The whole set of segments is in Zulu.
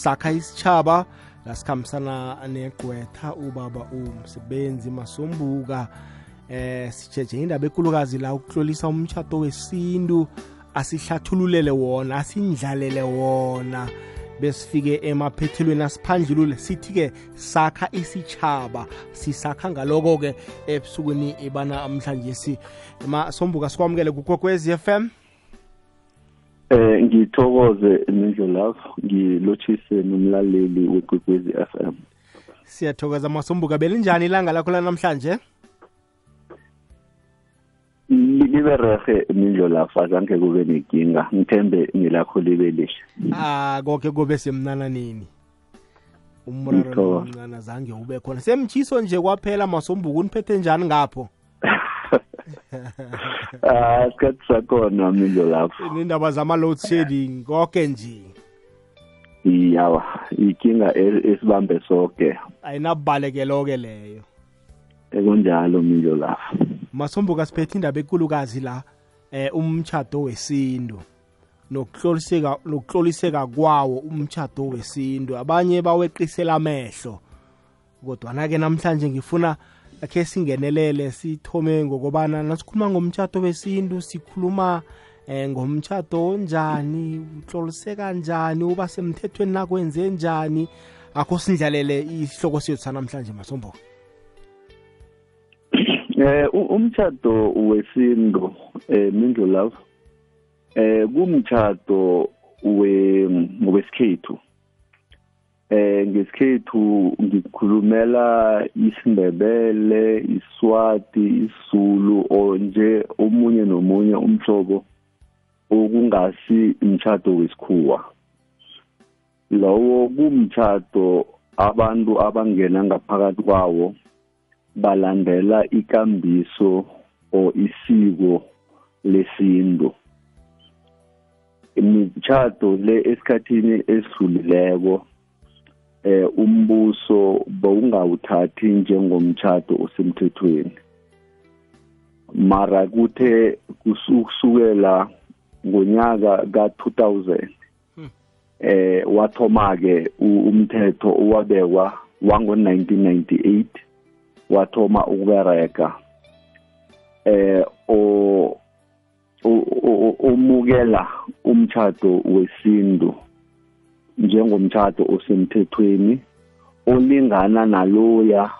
sakha isitshaba la sikhambisana negqwetha ubaba umsebenzi masombuka. Eh sijeje indaba ekulukazi la ukuhlolisa umtshato wesintu asihlathululele wona asindlalele wona. Besifike emaphethelweni asiphandlulule sithi-ke sakha isitshaba sisakha ngaloko-ke ebusukwini ibana mhlanje si masombuka sikwamukele kukwekwezi FM Eh ngithokoze nendlelafo ngilotshise nomlaleli wekwekwezi FM. siyathokoza masombuka belinjani ilanga lakho lanamhlanje? Libe rehe nendlelafo azange kube nenkinga ngithembe ngilakho libe lihle. ah konke kube semnana nini umraro omncane azange ube khona. Semtshiso nje kwaphela masombuka uniphethe njani ngapho Ah isikhathi sakhona mindlelafo. nendaba zama-load shedding konke nje. Iyawa ikinga esibambe sonke ayinabalekelo-ke leyo. Ekunjalo mindlelafo. masombuka siphethe indaba ekulukazi la eh umtchado wesintu nokuhloliseka nokuhloliseka kwawo umtchado wesintu. Abanye baweqisela amehlo kodwa ke namhlanje ngifuna akhe singenelele sithome ngokubana nasikhuluma ngomtchado wesintu sikhuluma eh ngomtchado onjani uhloliseka njani uba semthethweni nakwenze njani. Akho sindlalele isihloko sethu sanamhlanje masombuka Eh u- umtchado wesintu eh mindlelafo eh kumtchado we wesikhethu eh ngesikhethu ngikhulumela isindebele iswati isizulu onje omunye nomunye umhlobo okungasi umtchado wesikhuwa. Lowo kumtchado abantu abangena ngaphakathi kwawo balandela ikambiso o isiko lesintu. Imitshato le esikhathini esidlulileko eh umbuso bowungawuthathi njengomtshato osemthethweni. Mara kuthe kusukela ngonyaka ka-2000 eh wathoma ke umthetho owabekwa wango-1998 wathoma ukubereka eh o omukela umtchado wesintu. Njengomtchado osemthethweni olingana naloya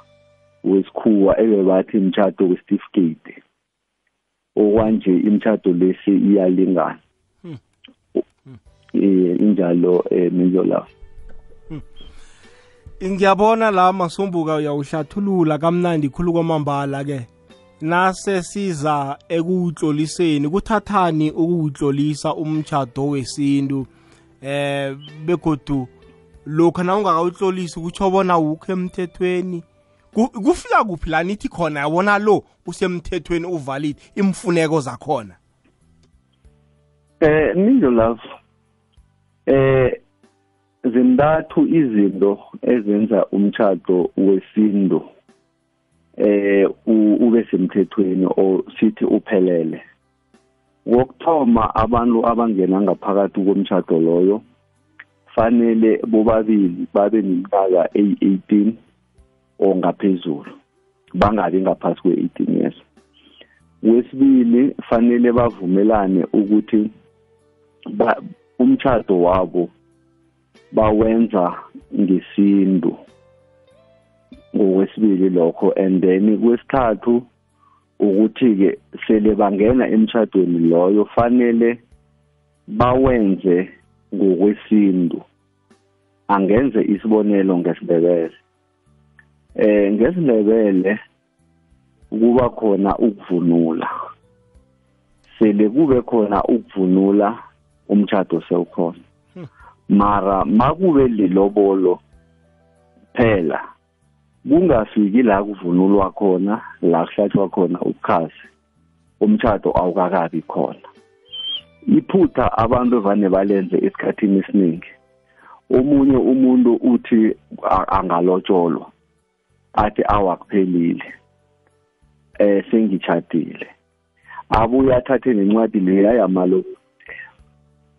wesikhuwa ebebathi imtchado wesitifikate okwanje imtchado lesi iyalingana. Eh injalo eh menjola ngiyabona la masombuka uyawuhlathulula kamnandi khulu kwamambala ke. Nase siza ekuwutloliseni kuthathani ukuwutlolisa umtchado wesintu? Eh begodu lokho na ungakawutlolisi kutsho bona wukho emthethweni. Ku- kufika kuphi la nithi khona yabona lo usemthethweni uvalid imfuneko zakhona? Eh menjola eh zintathu izinto ezenza umtchado wesintu. Eh ube semthethweni o sithi uphelele. Wokuthoma abantu abangena ngaphakathi komtchado loyo fanele bobabili babe neminyaka eyi-18 or ngaphezulu bangabi ngaphasi kwe-18 years. Wesibili fanele bavumelane ukuthi ba umtchado wabo bawenza ngesintu. Ngokwesibili lokho and then kwesithathu ukuthi-ke sele bangena emtchadweni loyo fanele bawenze ngokwesintu. Angenze isibonelo ngesindebele. Eh ngesindebele kuba khona ukuvunula. Sele kube khona ukuvunula umtchado sewukhona. Mara makube lilobolo phela kungafiki la kuvunulwa khona la kuhlatshwa khona ubukhazi umtchado awukakabi khona. Iphutha abantu evane balenze esikhathini esiningi. Omunye umuntu uthi angalotsholwa athi awakuphelile eh sengitshadile abuye athathe nencwadi leya yamalo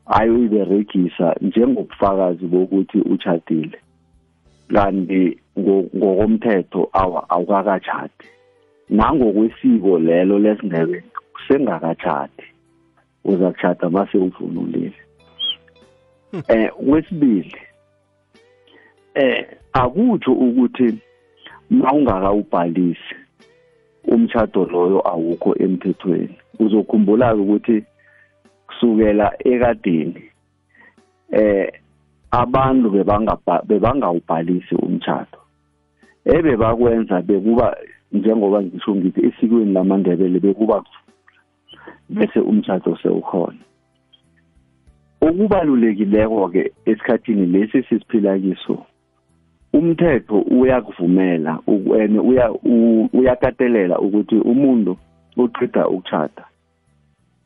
ayoyiberegisa njengobufakazi bokuthi uchadile kanti ngokomthetho awukakatshadi nangokwesiko lelo lesindebele sengakatshadi uza kushada mase uvunulile. Hmm. eh kwesibili eh akutsho ukuthi mawungakawubhalisi umshado loyo awukho emthethweni. Uzokhumbula ukuthi kusukela ekadeni eh abantu bebangawubhalisi umshado ebebakwenza bekuba njengoba ngisho ngithi esikweni lamandebele bekuba bese umshado sewukhona. Okubalulekileko ke esikhathini lesi sisiphila kiso umthetho uyakuvumela and uyakatelela ukuthi umuntu uqeda ukuchata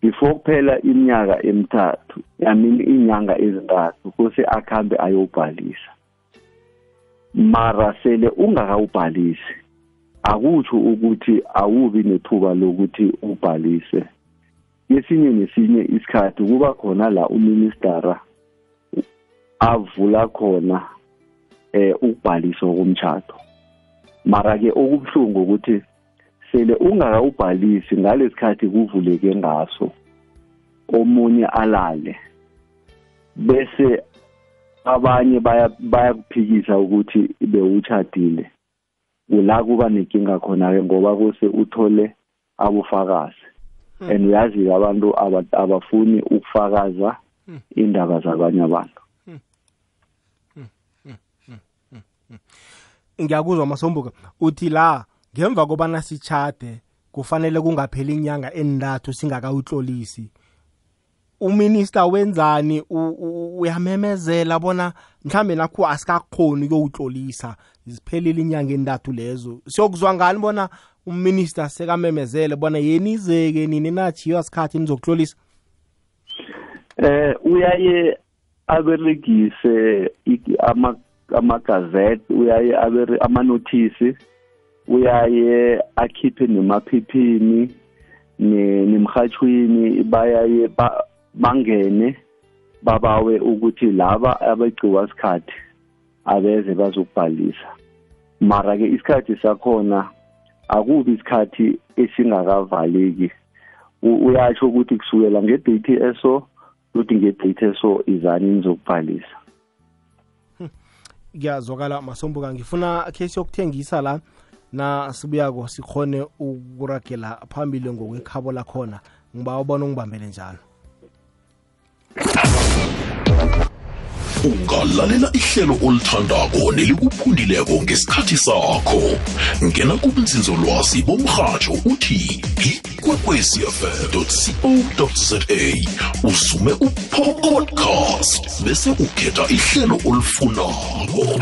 before kuphela iminyaka emithathu yamini inyanga ezintathu kuse akhambe ayobhalisa. Mara sele ungakawubhalisi akutsho ukuthi awubi nethuba lokuthi ubhalise. Esinye nesinye isikhathi kuba khona la uministara avula khona eh ukubhaliswa komtchado mara ke okubuhlungu ukuthi sele ungakawubhalisi ngalesikhathi kuvuleke ngaso. Omunye alale. Bese abanye bayakuphikisa ukuthi bewuchadile kula kuba nenkinga khona ke ngoba kuse uthole abufakazi. Hmm. and uyazi abantu abafuni ukufakaza hmm. indaba zabanye abantu. Ngiyakuzwa masombuka uthi la ngemva kobana sichade kufanele kungapheli inyanga endathu singakawutlolisi. Uminister wenzani? Uyamemezela bona mhlambe nakho asikakhoni ukuyowutlolisa ziphelile inyanga endathu lezo. Siyokuzwa ngani bona uminister sekamemezele bona yenizeke nini nachiyo sikhathi nizokutlolisa? Eh uyaye aberegise amagazette uyaye amanothisi uyaye akhiphe nemaphiphini nemhathweni bayaye bangene babawe ukuthi laba abegciwa sikhathi abeze bazokubhalisa. Mara ke isikhathi sakhona akubi isikhathi esingakavaleki. Uyasho ukuthi kusukela ngedate eso ukuthi ngedate eso izani nizokubhalisa kuyazwakala masombuka ngifuna case yokuthengisa la. Na sibuyako sikhone ukuragela phambili ngokwekhabo lakhona. Ngiba ubona ungibambele njalo. Ungalalela ihlelo olithandako nelikuphundileko ngesikhathi sakho. Ngena kubunzinzolwazi bomrhatsho uthi ikwekwecfm co za usume upodcast bese ukhetha ihlelo olifunako.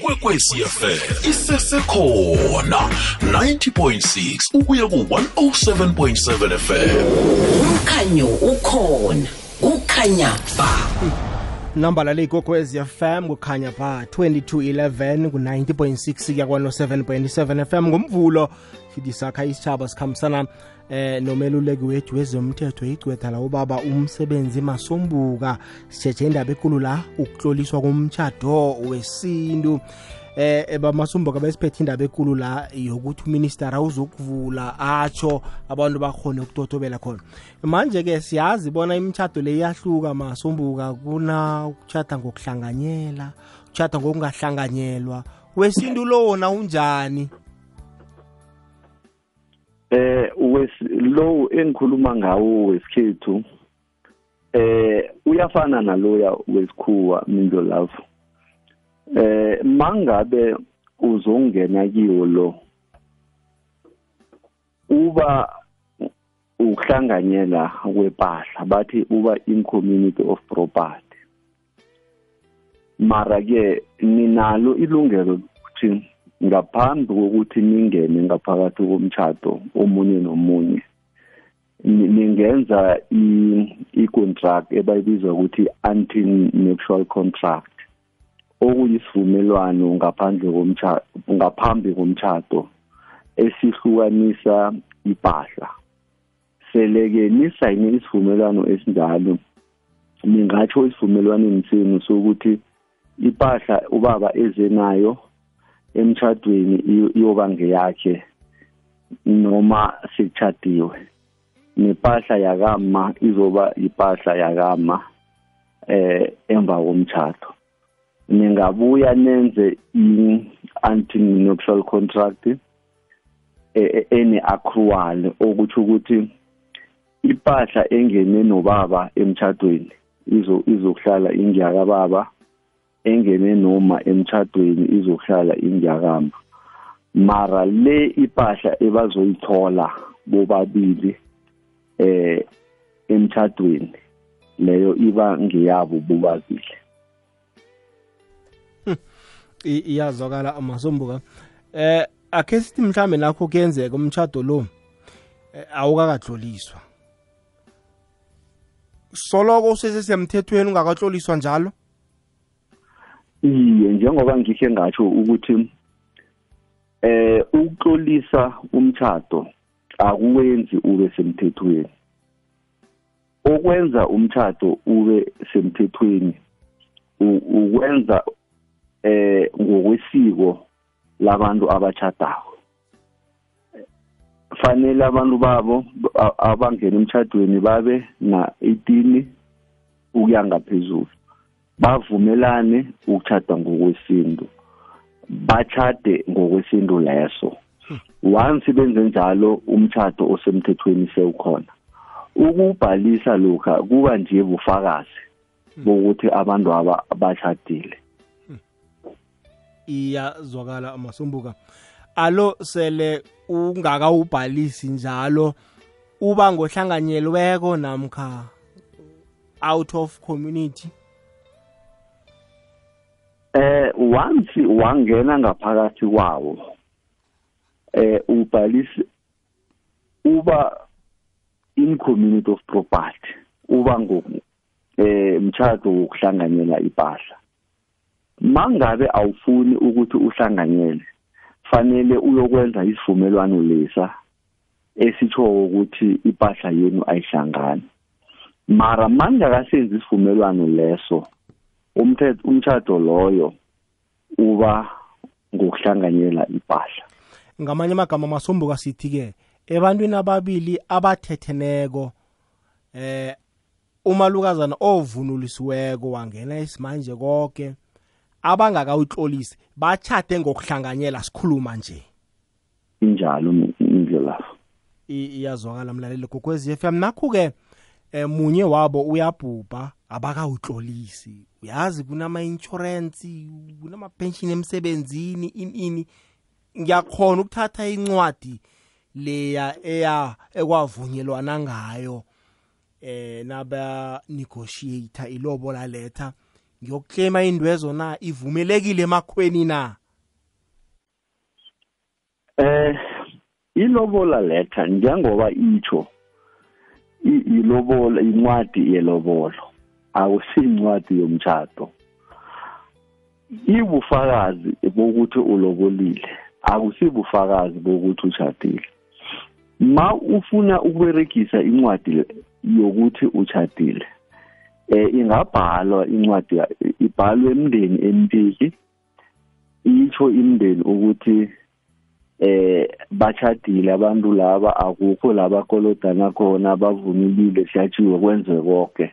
Ikwekwecfm isesekhona 90.6 ukuya ku-107.7 fm umkhanyo ukhona kukhanya ba namba lale ikokwez fm kukhanya pha 2211 ku-90.6 kuya kwano-7.7 fm ngomvulo sithi sakha isitshaba sikhambisana eh nomeluleki wethu wezomthetho igcwetha la ubaba umsebenzi masombuka sithethe indaba ekulu la ukutloliswa komtshado wesintu. Eh bamasombuka besiphethe indaba ekulu la yokuthi uminister awuzokuvula atsho abantu bakhone ukutotobela khona. Manje ke siyazi bona imtshado le iyahluka masombuka kuna ukuchata ngokuhlanganyela ukuchata ngokungahlanganyelwa. Wesintu lowona unjani? Eh lo engikhuluma ngawo wesikhethu eh uyafana naloya wesikhuwa mindo love. Eh mangabe uzongena kiwo lo uba ukuhlanganyela kwepahla bathi uba in community of property. Mara ke ninalo ilungelo ukuthi ngaphambi kokuthi ningene ngaphakathi komtchado omunye nomunye ningenza i-contract ebayibiza ukuthi anti-nuptial contract. Okuyisivumelwano ngaphandle komtchado ngaphambi komtchado esihlukanisa impahla seleke nisayine isivumelwano esinjalo ningatsho isivumelwaneni senu sokuthi impahla ubaba ezenayo emtchadweni iyoba ngeyakhe noma sekuchadiwe nepahla yakama izoba impahla yakama eh emva komtchado ningabuya nenze i-anti-nuptial contract ene accrual okuthi ukuthi impahla engene nobaba emtchadweni izo izokuhlala ingiyaka baba engene noma emtchadweni izohlala ingyakama mara le impahla ebazoyithola bobabili eh emtchadweni leyo iba ngiyabo bobabili. Iyazwakala amasombuka eh akhe sithi mhlambe nakho kuyenzeka umtchado lo eh, awukakadloliswa soloko usesesemthethweni ungakatloliswa njalo? Iye njengoba ngikhe ngatsho ukuthi eh ukuxolisa umtchado akuwenzi ube semthethweni. Okwenza umtchado ube semthethweni ukwenza eh ngokwesiko labantu abachadako fanele abantu babo abangena emtchadweni babe na 18 ukuya ngaphezulu. Bavumelane ukuchada ngokwesintu bachade ngokwesintu leso. Once benze njalo umtchado osemthethweni sewukhona. Ukubhalisa lokha kuba nje bufakazi bokuthi abantu aba bachadile iyazwakala amasumbuka alo sele ungakawubhalisi njalo uba ngohlanganyelweko namkha out of community? Eh once wangena ngaphakathi kwawo eh ubhalisi uba in community of property uba ngo eh mthatho wokuhlanganyela impahla mangabe awufuni ukuthi uhlanganyele fanele uyokwenza isivumelwano lesa esitsho ukuthi impahla yenu ayihlangani. Mara mangakasenzi isivumelwano leso umthetho umthetho loyo uba ngokuhlanganyela impahla ngamanye amagama masombuka sithi-ke ebantwini ababili abathetheneko eh umalukazana ovunulisiweko wangena isimanje konke abangakawutlolisi bachate ngokuhlanganyela sikhuluma nje. Injalo indlela. Iyazwakala mlaleli gokwezi FM nakho-ke eh munye wabo uyabhubha abakawutlolisi. Uyazi kunama-insurance kunama-pension emsebenzini ini ini. Ngiyakhona ukuthatha incwadi leya eya ekwavunyelwana ngayo eh naba negotiator ilobola letha. Ngiyokuclaima indwezo na ivumelekile emakhweni na? Eh ilobola letha njengoba itsho ilobola incwadi yelobolo akusincwadi yomtchado ibufakazi bokuthi ulobolile akusibufakazi bokuthi uchadile ma ufuna ukuberegisa incwadi yokuthi uchadile eh ingabhalwa incwadi ibhalwe emndeni emibili itsho imndeni ukuthi eh bachadile abantu laba akukho labakolodana khona bavunulile siyachiwe kwenze konke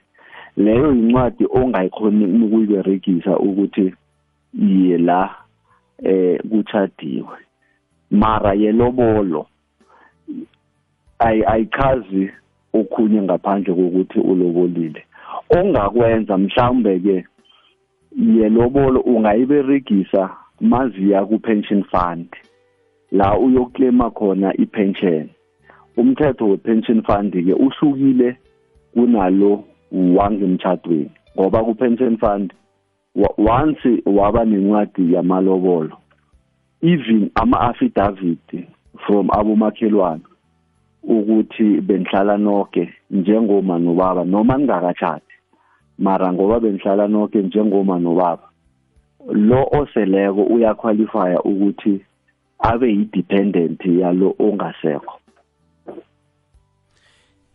leyo incwadi ongayikhoni ukuyiberegisa ukuthi iye la eh kuchadiwe mara yelobolo ay ayichazi okhunye ngaphandle kokuthi ulobolile. Ongakwenza mhlawumbe ke yelobolo ungayiberegisa maziya ku pension fund. La uyoklema khona ipension. Umthetho we-pension fund ke uhlukile kunalo wangemtshadweni ngoba ku-pension fund once waba nencwadi yamalobolo even ama-affidavit from abomakhelwane ukuthi benihlala nonke njengoma nobaba noma ningakatshadi mara ngoba benihlala nonke njengoma nobaba lo oseleko uyaqualifya ukuthi abe yi-dependent yalo ongasekho.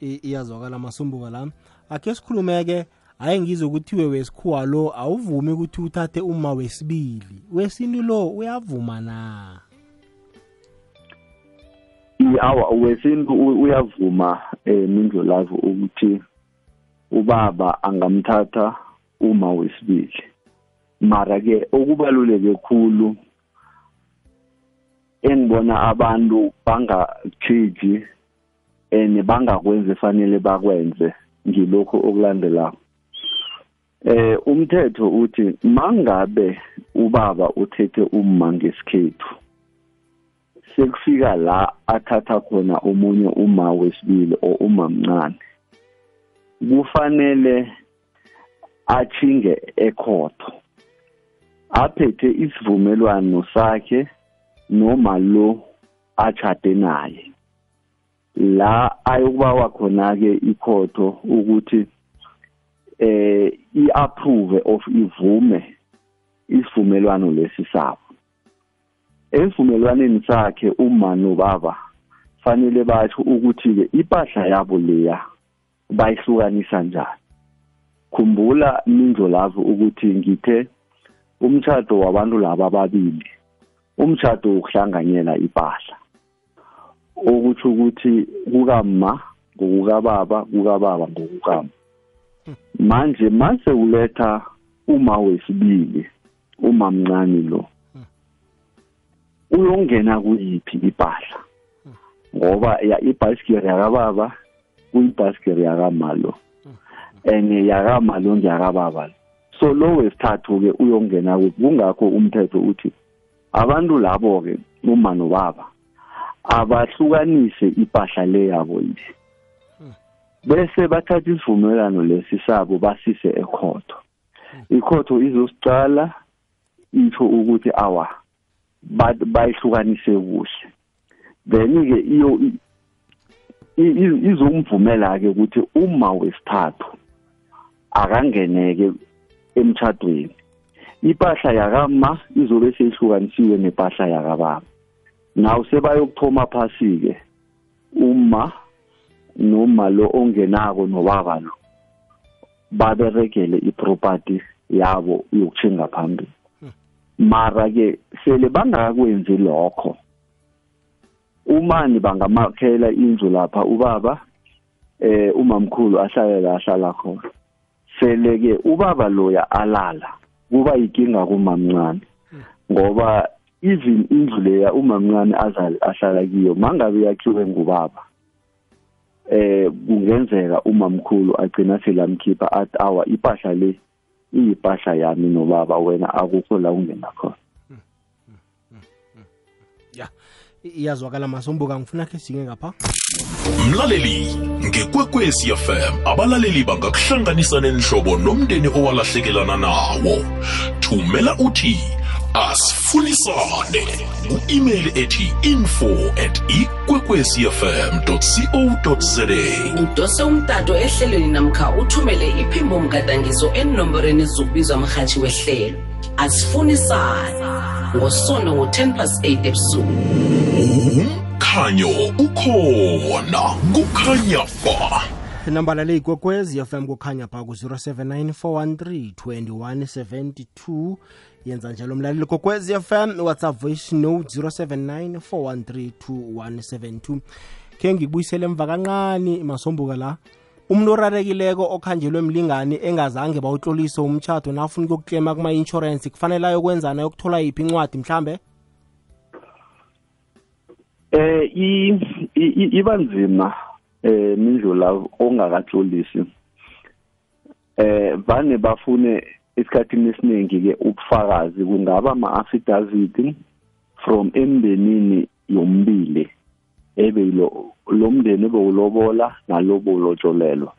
Iyazwakala masumbuka la. Akhe sikhulume-ke hayi ngizwe ukuthiwe wesikhuwa lo awuvumi ukuthi uthathe uma wesibili wesintu lo uyavuma na? Awa wesintu uyavuma eh mindlolavu ukuthi ubaba angamthatha uma wesibili. Mara ke okubaluleke khulu engibona abantu bangathiji and bangakwenzi fanele bakwenze ngilokho okulandelayo eh umthetho uthi mangabe ubaba uthethe umma ngesikhethu sekufika la athatha khona omunye uma wesibili o uma mncane kufanele achinge ekhotho aphethe isivumelwano sakhe noma lo achade naye. La ayokubawa khona ke ikhotho ukuthi eh iapprove of ivume isivumelwano lesi sabo. Esivumelwaneni sakhe uma nobaba fanele batho ukuthi ke impahla yabo leya bayihlukanisa njani? Khumbula mindlo lazo ukuthi ngithe umtchado wabantu laba ababili umtchado ukuhlanganyela impahla okuthi ukuthi kukamma ngokukababa kukababa ngokukama. Manje mase uletha uma wesibili uma mncane lo uyongena kuyiphi impahla ngoba ya ibhasikiri yakababa kuyibhasikiri yakamalo. And yakamalo ngiyakababa so lo wesithathu ke uyongena kungakho umthetho uthi abantu labo ke uma nobaba abahlukanise impahla le yabo yile bese bathatha isivumelano lesi sabo basise ekhotho. Ikhotho izosicala itho ukuthi awa bayihlukanise kuhle. Then ke iyo izomvumela ke ukuthi uma wesithathu akangeneke emtchadweni impahla yakama izobe seyihlukanisiwe nepahla yakababa. Naw sebayokuthoma phasi ke uma noma lo ongenako nobaba lo baberegele iproperty yabo yokuchinga phambili. Mara ke sele bangakwenzi lokho. Umani bangamakhela indlu lapha ubaba eh umamkhulu ahlale la ahlala khona. Sele ke ubaba loya alala kuba yinkinga kumamncane. Ngoba even indlu leya umamncane azali ahlala kiyo mangabe yakhiwe ngubaba eh kungenzeka umamkhulu agcina selamkhipha athi awa ipahla le iyipahla yami nobaba wena akukho la ungena khona. Ya iyazwakala masombuka ngifuna khe singe ngapha. Mlaleli ngekwekwezi fm abalaleli bangakuhlanganisa nenhlobo nomndeni owalahlekelana nawo. Thumela uthi asifunisane ku-email ethi info at ikwekwecfm co za udose umtato ehlelweni namkha uthumele iphimbo mgadangiso enomborweni zokubizwa mrhatshi wehlelo. Asifunisane ngosono ngo-10 plus 8 ebusuku. Umkhanyo ukhona. Kukhanya ba nambala le ikwekwezi fm kukhanya pha ku-079 413 2172 yenza njalo. Mlaleli kokwezi fm whatsapp voice note 079 413 2172 khe ngikubuyisele emva kancane masombuka la. Umuntu orarekileko okhanjelwe mlingani engazange bawutlolise umtshato nafuna ukuyokuklema kuma-insurance kufanele ayokwenzana ayokuthola yiphi incwadi mhlambe? Eh iba nzima eh mindlula ongakatlolisi. Eh vane bafune esikhathini esiningi ke ubufakazi kungaba ama affidavit from embenini yombili ebe lo mndeni ebewulobola nalobo ulotsholelwa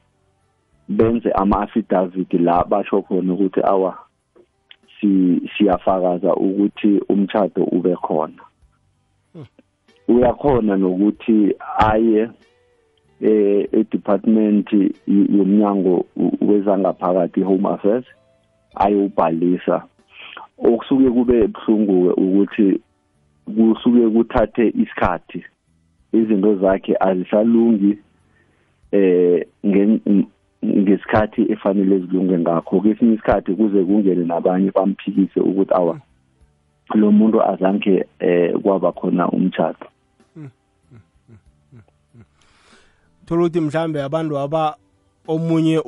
benze ama-affidavit la basho khona ukuthi awa si siyafakaza ukuthi umtchado ube khona. Uyakhona nokuthi aye eh edepartment yomnyango wezangaphakathi home affairs ayobhalisa. Okusuke kube ebhlungu ukuthi kusuke kuthathe isikhathi izinto zakhe azisalungi eh ngesikhathi efanele zilunge ngakho. Kwesinye isikhathi kuze kungene nabanye bamphikise ukuthi awa lo muntu azange eh kwaba khona umtchado thola ukuthi mhlambe abantu aba omunye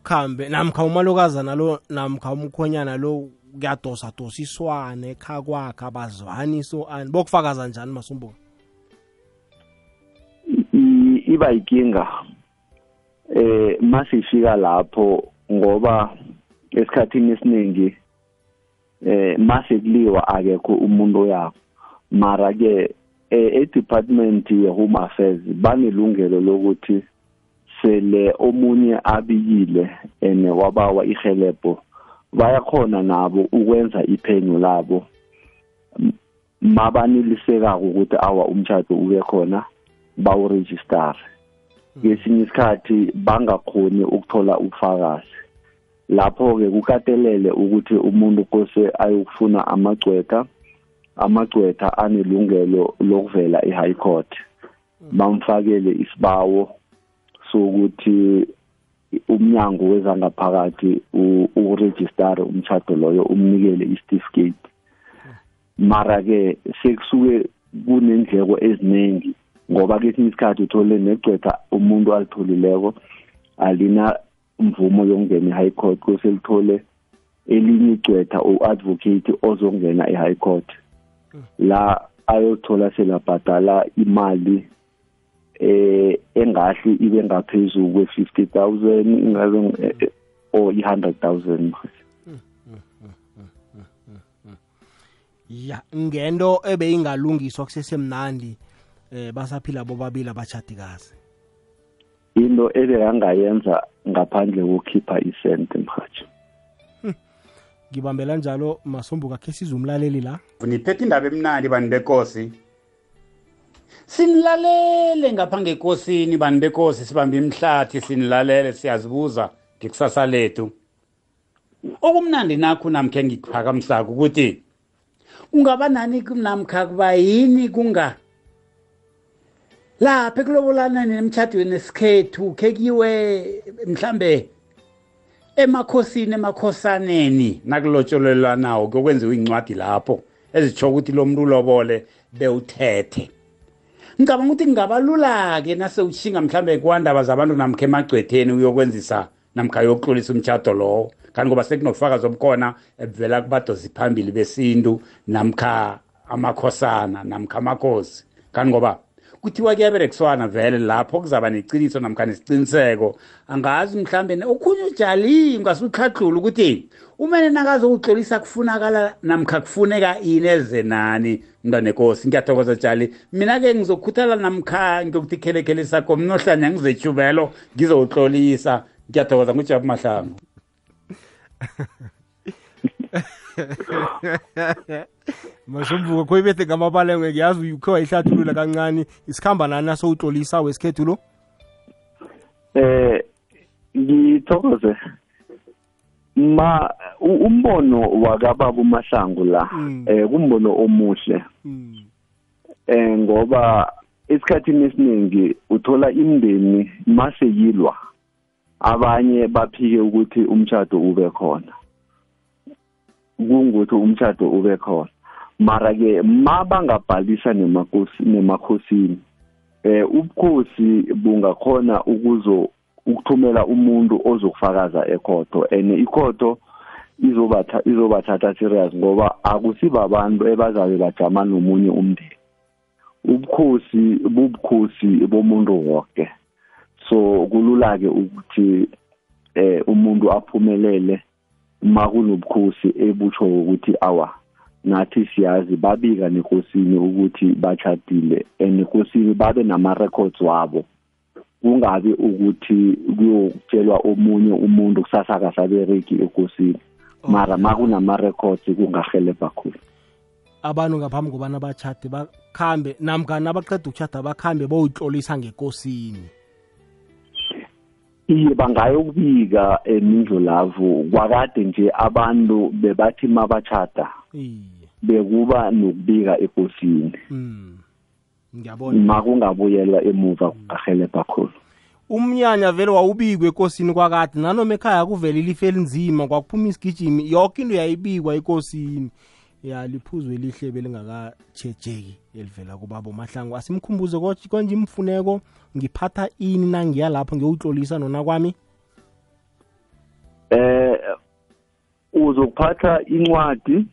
ukhambe namkha umalokazana lo namkha umkhonyana lo kuyadosa dosiswane ekha kwakhe abazwani so ani bokufakaza njani masumbuka iba yinkinga eh masifika lapho ngoba esikhathini esiningi eh mase kuliwa akekho umuntu oyakho mara ke e-department ye-home affairs banelungelo lokuthi sele omunye abikile and wabawa ihelebho bayakhona nabo ukwenza iphenyo labo. Mabanilisekako ukuthi awa umtshado ube khona bawuregistare ngesinye isikhathi bangakhoni ukuthola ubufakazi. Lapho-ke kukatelele ukuthi umuntu kose ayokufuna amagcwetha amagcwetha anelungelo lokuvela e-high court. Bamfakele isibawo sokuthi umnyango wezangaphakathi uregistare umtchado loyo umnikele isitifiketi mara ke sekusuke kunendleko eziningi ngoba kesinye isikhathi uthole negcwetha umuntu alitholileko alina mvumo yokungena e-high court kose lithole elinye igcwetha u-advocate ozongena e-high court. La ayothola selabhadala imali eh engahle ibe ngaphezulu kwe50000 ingabe eh, or i100000 ya ngento ebeyingalungiswa kusesemnandi eh basaphila bobabili abachadikazi into ebeyangayenza ngaphandle kokukhipha isente mhathi ngibambela njalo masombuka khe sizumlaleli la. Niphethe indaba emnandi bani bekosi. Sinilalele ngapha ngekosini bani bekosi sibambe imhlathi sinilalele siyazibuza ngekusasa lethu. Okumnandi nakho namkhe ngikuphakamisako ukuthi kungaba nani namkha kuba yini kunga lapha ekulobolana nemtshadweni esikhethu kekiwe mhlambe emakhosini emakhosaneni nakulotsholelwanawo kokwenziwa incwadi lapho ezitsho ukuthi lo muntu ulobole bewuthethe. Ngicabanga ukuthi kungabalula-ke nasewushinga mhlambe kwandaba zabantu namkha emagcwetheni uyokwenzisa namkha yokuhlolisa umtshado lowo. Kanti ngoba sekunobufakazi obukhona ebuvela kubadozi phambili besintu namkha amakhosana namkha amakhosi. Kanti ngoba kuthiwa kuyaberekiswana vele lapho kuzaba neciniso namkha nesiciniseko angazi mhlambe okhunye ujali ungasuhlahlula ukuthi umene nakazokuxolisa kufunakala namkha kufuneka ini eze nani? Mntwanenkosi ngiyathokoza jali mina-ke ngizokhuthala namkha ngiyokuthi khelekhele sakho mnohlanya ngizejubelo ngizowuxolisa ngiyathokoza ngujabu mahlangu. masomvuko kho ibethe ngamabalengwe ngiyazi ukhe wayihlathulula kancane. Isikhamba nani nasowutlolisa wesikhethu lo? Eh ngithokoze. Ma umbono wakababa uMahlangu la eh kumbono omuhle. Eh ngoba esikhathini esiningi uthola imndeni mase yilwa abanye baphike ukuthi umtchado ube khona. Kungukuthi umtchado ube khona. Mara ke mabangabhalisa nemakosi nemakhosini eh ubukhosi bungakhona ukuzo ukuthumela umuntu ozokufakaza ekhotho. And ikhotho izobatha izobathatha serious ngoba akusibabantu ebazabe bajama nomunye umndeni. Ubukhosi bubukhosi bomuntu wonke so kulula ke ukuthi eh umuntu aphumelele ma kunobukhosi ebutsho ukuthi awa nathi siyazi babika nekosini ukuthi bachadile and ekosini babe nama records wabo. Kungabi ukuthi kuyotshelwa omunye umuntu kusasa akasabereki ekosini mara makunama records kungahelebha khulu. Abantu ngaphambi kobana bachade bakhambe namkani abaqeda ukuchada bakhambe boyitlolisa ngekosini iye bangayokubika emindlolavu kwakade nje abantu bebathi mabachata iye. bekuba nokubika ekosini. Mm ngiyabona. Makungabuyelwa emuva kungahelebha khulu. Umnyanya vele wawubikwa ekosini kwakade nanoma ekhaya kuvele ilife elinzima kwakuphuma isigijimi yoke into yayibikwa ekosini. Ya liphuzwe lihle belingakatshejeki elivela kubaba mahlangu asimkhumbuze konje imfuneko ngiphatha ini nangiya lapho ngiyowutlolisa nona kwami? Eh uzokuphatha incwadi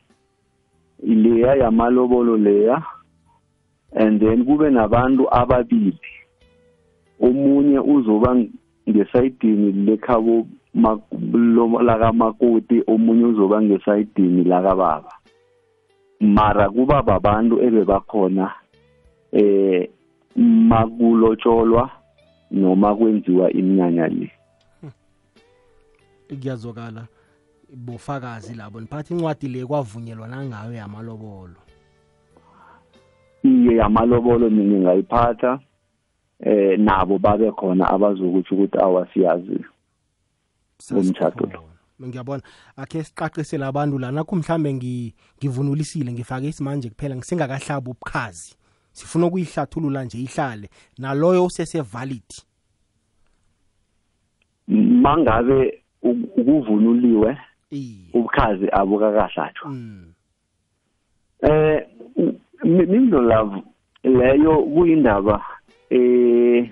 leya yamalobolo leya and then kube nabantu ababili. Omunye uzoba ngesayidini lekhabo lakamakoti omunye uzoba ngesayidini lakababa. Mara kuba babantu ebebakhona eh makulotsholwa noma kwenziwa iminyanya le. Kuyazokala bofakazi labo niphatha incwadi le kwavunyelwa nangayo yamalobolo. Iye yamalobolo mina ngayiphatha eh nabo babe khona abazokuthi ukuthi awasiyazi umtshado lo. Ngiyabona. Akhe siqaqisele abantu la nakho mhlambe ngivunulisile ngifake isimanje kuphela ngisengakahlaba ubukhazi. Sifuna ukuyihlathulula nje ihlale naloyo usese valid mangabe ukuvunuliwe ubukhazi abukakahlatshwa. Eh mindo love leyo kuyindaba eh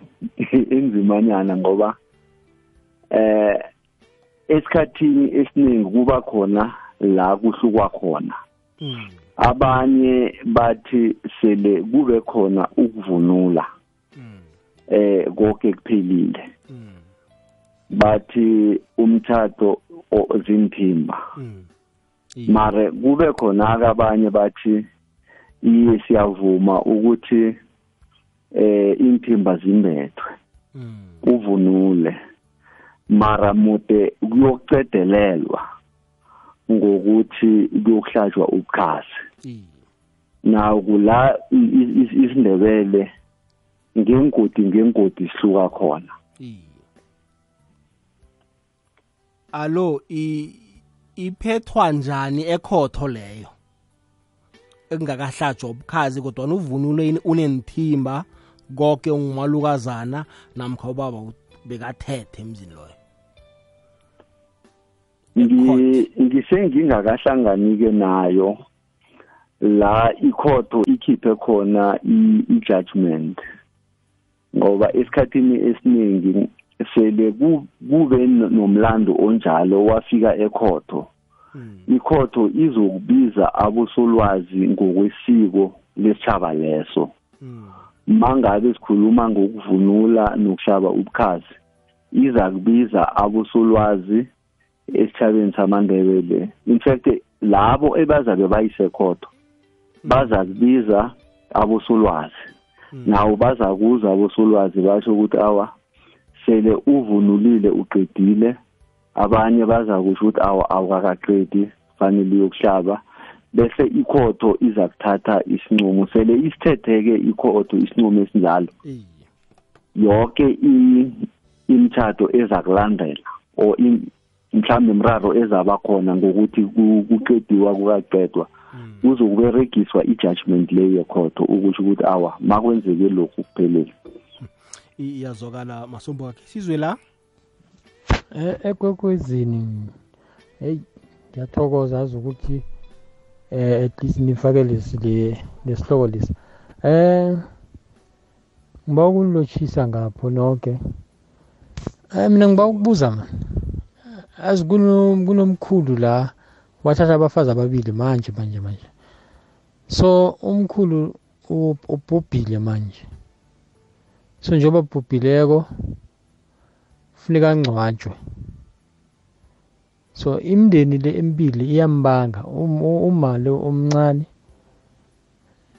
enzimanyana ngoba eh esikhathini esiningi kuba khona la kuhlukwa khona. Abanye bathi sele kube khona ukuvunula eh konke kuphelile. Bathi umthatho zinthimba mare kube khona abanye bathi iye siyavuma ukuthi eh inthimba zimbethwe uvunule mara mude kuyocedelelwa ngokuthi kuyokuhlatshwa ubukhazi. Nawo kula isindebele ngengodi ngengodi sihluka khona. Alo iphethwa njani ekhotho leyo? Ekungakahlatshwa ubukhazi kodwa uvunule unenithimba konke ungumalukazana namkha ubaba bekathethe emzini loyo? Ngisengingakahlangani-ke nayo la ikhotho ikhiphe khona i-judgment ngoba esikhathini esiningi sele kube nomlando onjalo wafika ekhotho. Ikhotho izokubiza abosolwazi ngokwesiko lesitshaba leso. Mangabe sikhuluma ngokuvunula nokushaba ubukhazi iza kubiza abosolwazi esithabeni samandebele. In fact labo ebazabe bayisekhotho baza kubiza abosolwazi. Nawo baza kuza abosolwazi basho ukuthi awa sele uvunulile uqedile. Abanye baza kusho ukuthi awa awukakaqedi fanele uyokuhlaba. Bese ikhotho iza kuthatha isinqumo sele isithethe-ke ikhotho isinqumo esinjalo. Yonke imitshato eza kulandela or mhlawumbe imraro ezaba khona ngokuthi kuqediwa kukaqedwa kuzokuberegiswa i-judgment le yekhotho ukusho ukuthi awa makwenzeke lokhu kuphelele. Iyazwakala masombo wakhe sizwe la? Ekwekwezini heyi ngiyathokoza azi ukuthi eh at least nifake lesi lesihloko lesi eh ngiba ukunilotshisa ngapho nonke. Eh mina ngiba ukubuza man. Azi kunomkhulu la wathatha abafazi ababili manje manje manje. So umkhulu ubhubhile manje. So njengoba bhubhileko funeka angcwatshwe. So imindeni le emibili iyambanga. Um- uma lo omncane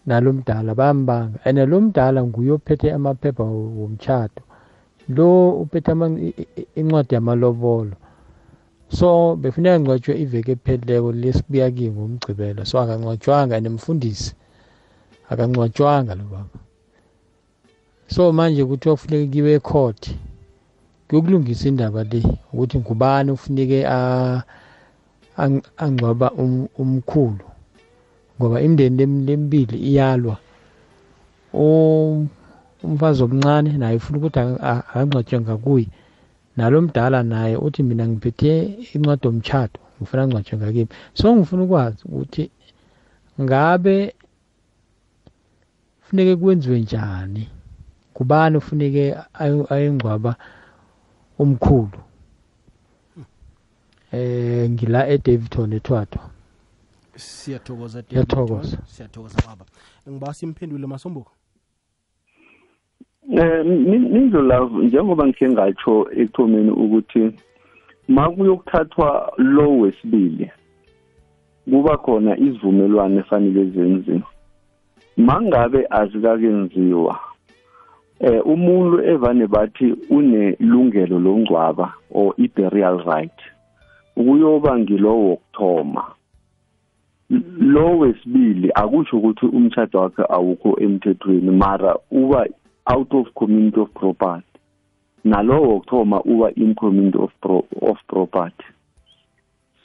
nalo mdala bayambanga. And lo mdala nguye ophethe amaphepha wo- womtchado lo uphethe incwadi yamalobolo. So befuneka ngcwatshwe iveki ephelileko lesibuya kiyo ngomgcibelo. So akangcwatshwanga and mfundisi akangcwatshwanga lo baba. So manje kuthiwa kufuneke kiwe ecourt kuyokulungisa indaba le ukuthi ngubani ang- angcwaba um- umkhulu. Ngoba imindeni lem- lemibili iyalwa. Um- umfazi omncane naye ufuna ukuthi aka- a- akangcwatshwe ngakuye. Nalo mdala naye uthi mina ngiphethe incwadi yomtshado ngifuna angcwatshwe ngakimi so ngifuna ukwazi ukuthi ngabe funeke kwenziwe njani kubani ufuneke ayengcwaba umkhulu eh ngila eDavidton eThwathwa. Siyathokoza David. Siyathokoza. Baba. Ngiba simphendule masombuko Eh ninzo la njengoba ngike ngatsho ekuthomeni ukuthi makuyokuthathwa lo wesibili kuba khona isivumelwano efanele zenziwe. Mangabe azikakenziwa eh umuntu evane bathi unelungelo longcwaba or i-burial right ukuyoba ngilowo wokuthoma. Lo wesibili akusho ukuthi umtshado wakhe awukho emthethweni mara uba out of community of property. Nalowo wokuthoma uba in community of pro, of property.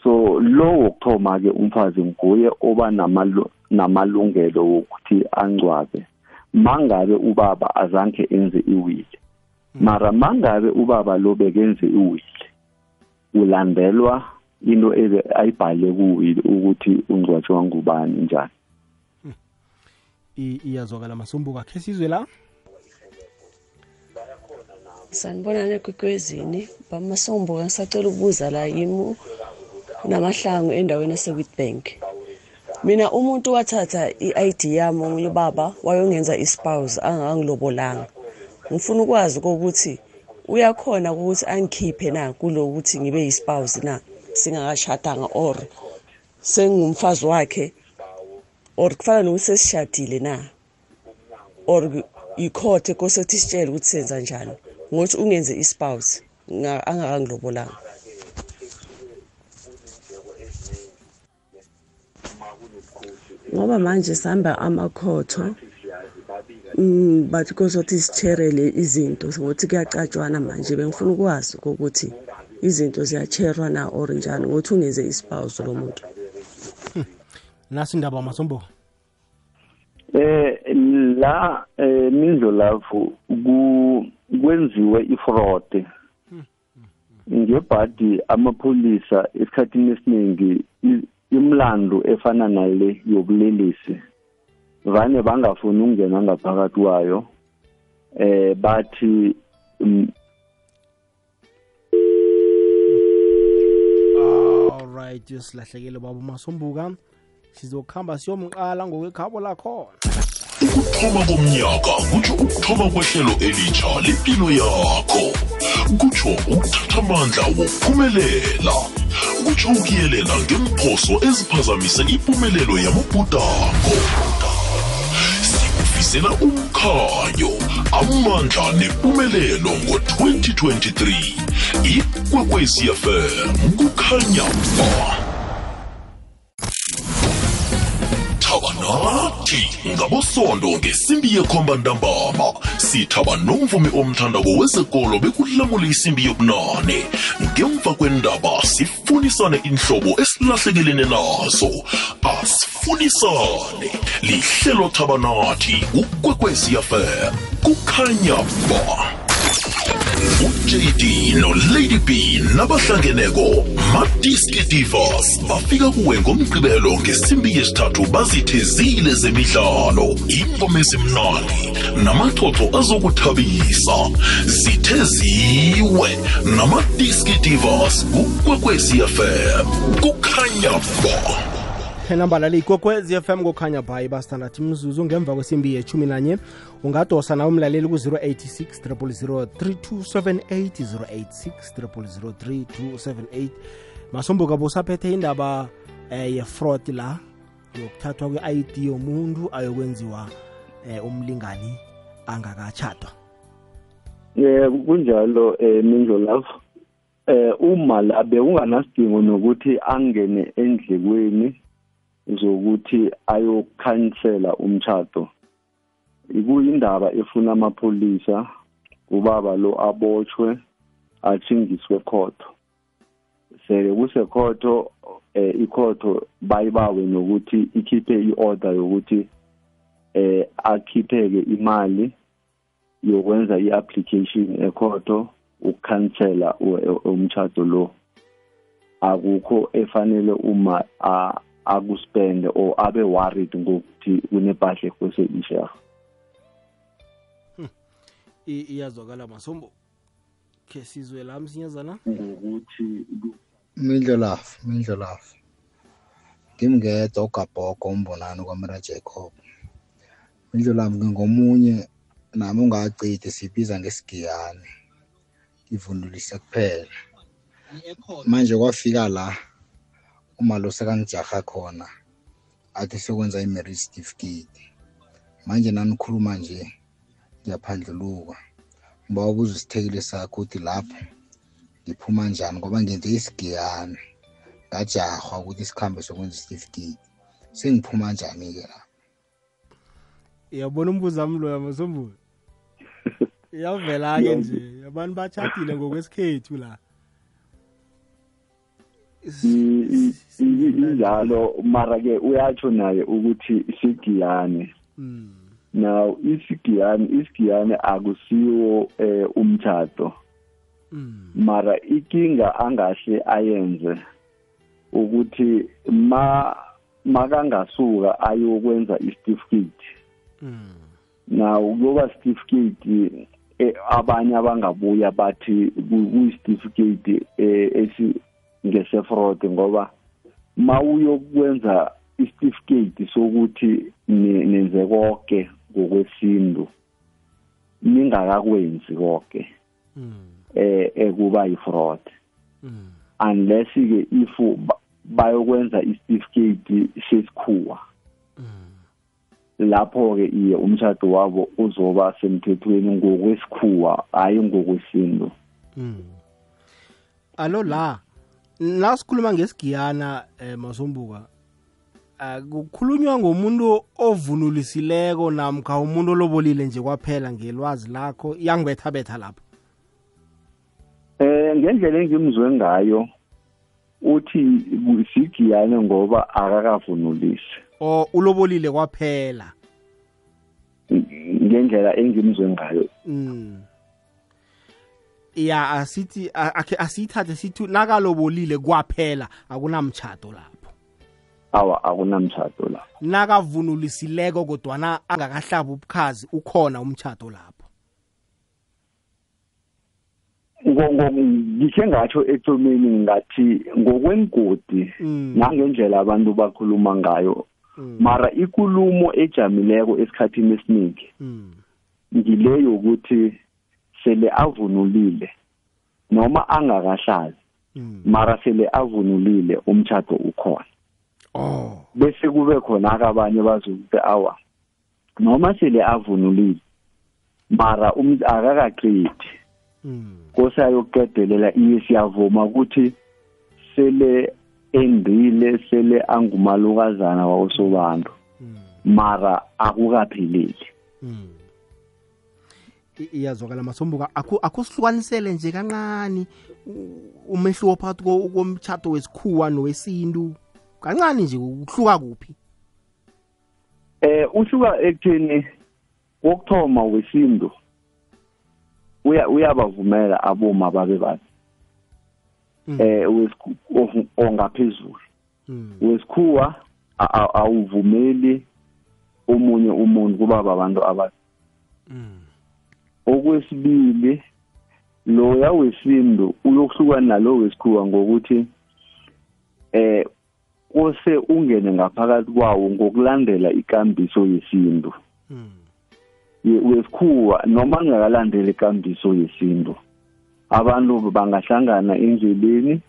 So lo wokuthoma ke umfazi nguye oba namalu- namalungelo wokuthi angcwabe. Mangabe ubaba azange enze iwili mara mangabe ubaba lo bekenze iwili ulandelwa into ebe ayibhale kuwili ukuthi ungcwatshwa ngubani njani. I- iyazwakala masombuko akhe sizwe la? Sanibonani ekwekwezini bamasombuka ngisacela ukubuza la yimi namahlangu endaweni yasewitbank. Mina umuntu wathatha i-id yami omunye ubaba wayongenza ispouse angangilobolanga. Ngifuna ukwazi kokuthi uyakhona ukuthi angikhiphe na kulokuthi ngibe yispouse na? Singakashadanga or sengumfazi wakhe or kufana nokuthi sesishadile na? Or ikhothe kosethi sitshele ukuthi senza njani? Ngokuthi ungenze ispouse nga- angakangilobolanga ngoba manje sihamba amakhotho mm, bathi kosothi sisherele izinto ngokuthi kuyacatshwana manje. Bengifuna ukwazi kokuthi izinto ziyacherwa na or njani ngokuthi ungenze ispouse lo muntu nasi indaba masombuko eh la eh mindlo lapho ku kwenziwe ifraud ngebhadi amapholisa esikhathini esiningi i- imlando efana nale yobulelesi. Vane bangafuni ukungena ngaphakathi kwayo eh bathi mm, alright silahlekile baba masombuka sizokuhamba siyomqala ngokwekhabo lakhona. Ukuthoma komnyaka kutsho ukuthoma kwehlelo elitsha lempilo yakho. Kutsho ukuthatha amandla wokuphumelela. Kutsho ukuyelela ngemphoso eziphazamise impumelelo yamabhudango. Sikufisela umkhanyo amandla nempumelelo ngo-2023 ikwekwecfm kukhanya ba nathi ngabosondo ngesimbi yekhomba ntambama. Sithaba nomvumi omthandako wezekolo bekulamula isimbi yobunane. Ngemva kwendaba sifunisane inhlobo esilahlekelene nazo. Asifunisane. Lihlelo thaba nathi ukwekwecfm kukhanya ba. uJD noLady B nabahlangeneko Madiski Divas bafika kuwe ngomgqibelo ngesimbi yesithathu bazithezile zemidlalo ingoma ezimnandi namaxoxo azokuthabisa. Zitheziwe namadiski divas kukwekwezi fm kukhanya ba. Nambala liyikwekwez fm kukhanya bhayi bastandathi mzuzu ngemva kwesimbi yechumi nanye ungadosa nawe umlaleli ku-086 0003278 086 0003278 masombuka busaphethe indaba eh ye-fraud la yokuthathwa kwe-id yomuntu ayokwenziwa eh umlingani angakatshadwa Eh kunjalo eh Mindlo love. Eh uma la bekunganasidingo nokuthi angene endlekweni zokuthi ayokhansela umtchado ikuyindaba efuna amapholisa ubaba lo abotshwe athingiswe khotho sele kusekhotho eh ikhotho bayibawe nokuthi ikhiphe iorder yokuthi eh akhipheke imali yokwenza iapplication ekhotho ukukhansela umtchado lo. Akukho efanele uma akuspende or abe worried ngokuthi kunempahla ekose ishaha iyazwakala masombo khe sizwe la msinyazana? Ngokuthi mindlo lafu mindlo lafu ngimngedwa ugabhogo umbonani kwamara jacob. Mindlo lami ngingomunye nami ungacidi sibiza ngesigiyane. Ngivunulise kuphela. Manje kwafika la uma lo sekangijaha khona athi sekwenza i-marriage certificate. Manje nanikhuluma nje ngiyaphandluluka ngiba ubuza isithekile sakho ukuthi lapho ngiphuma njani ngoba ngenze isigiyane ngajahwa ukuthi isikhambe sokwenza isitifiketi sengiphuma njani-ke lapho? Yabona umbuzo wami loya masombulo iyavela-ke nje abantu batshadile ngokwesikhethu la. Injalo mara ke uyatsho naye ukuthi sigiyane now isigiyane isigiyane akusiwo eh umtchado mara ikinga angahle ayenze ukuthi ma makangasuka ayokwenza isitifiketi. Now kuyoba certificate abanye abangabuya bathi kuyisitifiketi esi ngesefraud ngoba mawuyokwenza isitifiketi sokuthi nenze konke ngokwesintu ningakakwenzi konke eh ekuba yifraud unless ke if bayokwenza isitifiketi sesikhuwa. Lapho ke iye umshado wabo uzoba semthethweni ngokwesikhuwa hayi ngokwesintu. Alo la la sikhuluma ngesigiyana eh masombuka kukhulunywa ngomuntu ovunulisileko namkha umuntu olobolile nje kwaphela ngelwazi lakho iyangibetha betha lapho? Eh ngendlela engimzwe ngayo uthi sigiyane ngoba akakavunulisi o ulobolile kwaphela? Ngendlela engimzwe ngayo. Mm. Ya asithi akhe asithathe sithi nakalobolile kwaphela akunamtchado lapho. Awa akunamtchado lapho. Nakavunulisileko kodwana angakahlaba ubukhazi ukhona umtchado lapho. Ngikhe ngatsho ethomeni ngathi ngokwengodi nangendlela abantu bakhuluma ngayo mara ikulumo ejamileko esikhathini esiningi ngile yokuthi sele avunulile noma angakahlazi mara sele avunulile umtchado ukhona. Oh. Bese kube khona abanye bazokuthi awa noma sele avunulile mara akakaqedi. Kose ayokuqedelela iye siyavuma ukuthi sele endile sele angumalukazana wakosobantu mara akukapheleli. Iyazwakala masombuka akusihlukanisele nje kancane umehluko phakathi komtshato wesikhuwa nowesintu. Kancane nje ukuhluka kuphi? Eh uhluka ekutheni wokuthoma wesintu uya uyabavumela aboma babe bathi eh ongaphezulu. Wesikhuwa awuvumeli omunye umuntu kuba babantu abathi okwesibili loya wesintu uyokuhlukana nalo wesikhuwa ngokuthi eh kose ungene ngaphakathi kwawo ngokulandela ikambiso yesintu wesikhuwa noma ngakalandela ikambiso yesintu abantu bangahlangana endleleni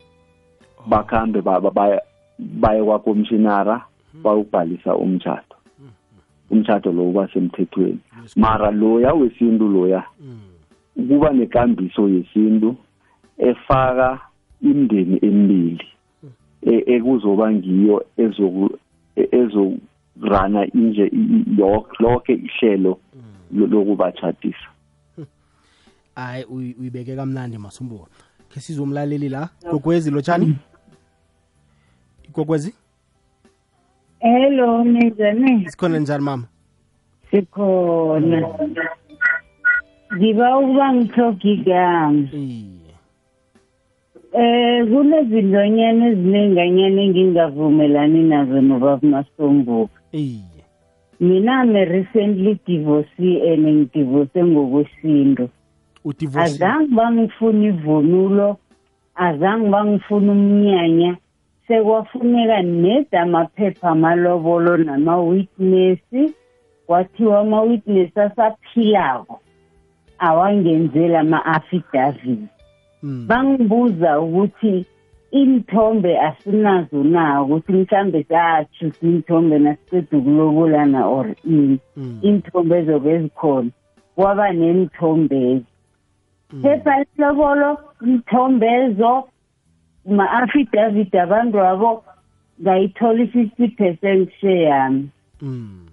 bakhambe ba- ba- baye kwakomishinara bayokubhalisa umtshato umtshato lo uba semthethweni mara loya wesintu loya kuba nekambiso yesintu efaka imindeni emibili e- ekuzoba ngiyo e- ezorana inje lonke ihlelo lo- lokubatshadisa hayi uyi- uyibeke kamnandi masumbuka khe sizomlaleli la? Gogwezi lotshani igogwezi Hello, ninjani? sikhona njani mama Sikhona. Ngiba ukuba ngihloga igama. iye Eh kunezilonyana ezinenganyana engingavumelani nazo nobaba Masombuka. iye Mina I'm recently divorcee and ngidivorce ngokwesintu. udivorce Azange bangifuna ivunulo, azange bangifuna umnyanya. Sekwafuneka neda amaphepha amalobolo nama-witness. Kwathiwa ama-witness asaphilako. awangenzela ama-affidavit Mm. bangibuza ukuthi imithombe asinazo na ukuthi mhlambe sachusa imithombe nasiqeda ukulobolana or ini Mm. imithombe ezobe zikhona kwaba nemithombe phepha lobolo imithombe ezo ma-affidavit abantu abo ngayithola i-fifty percent share yami Mm.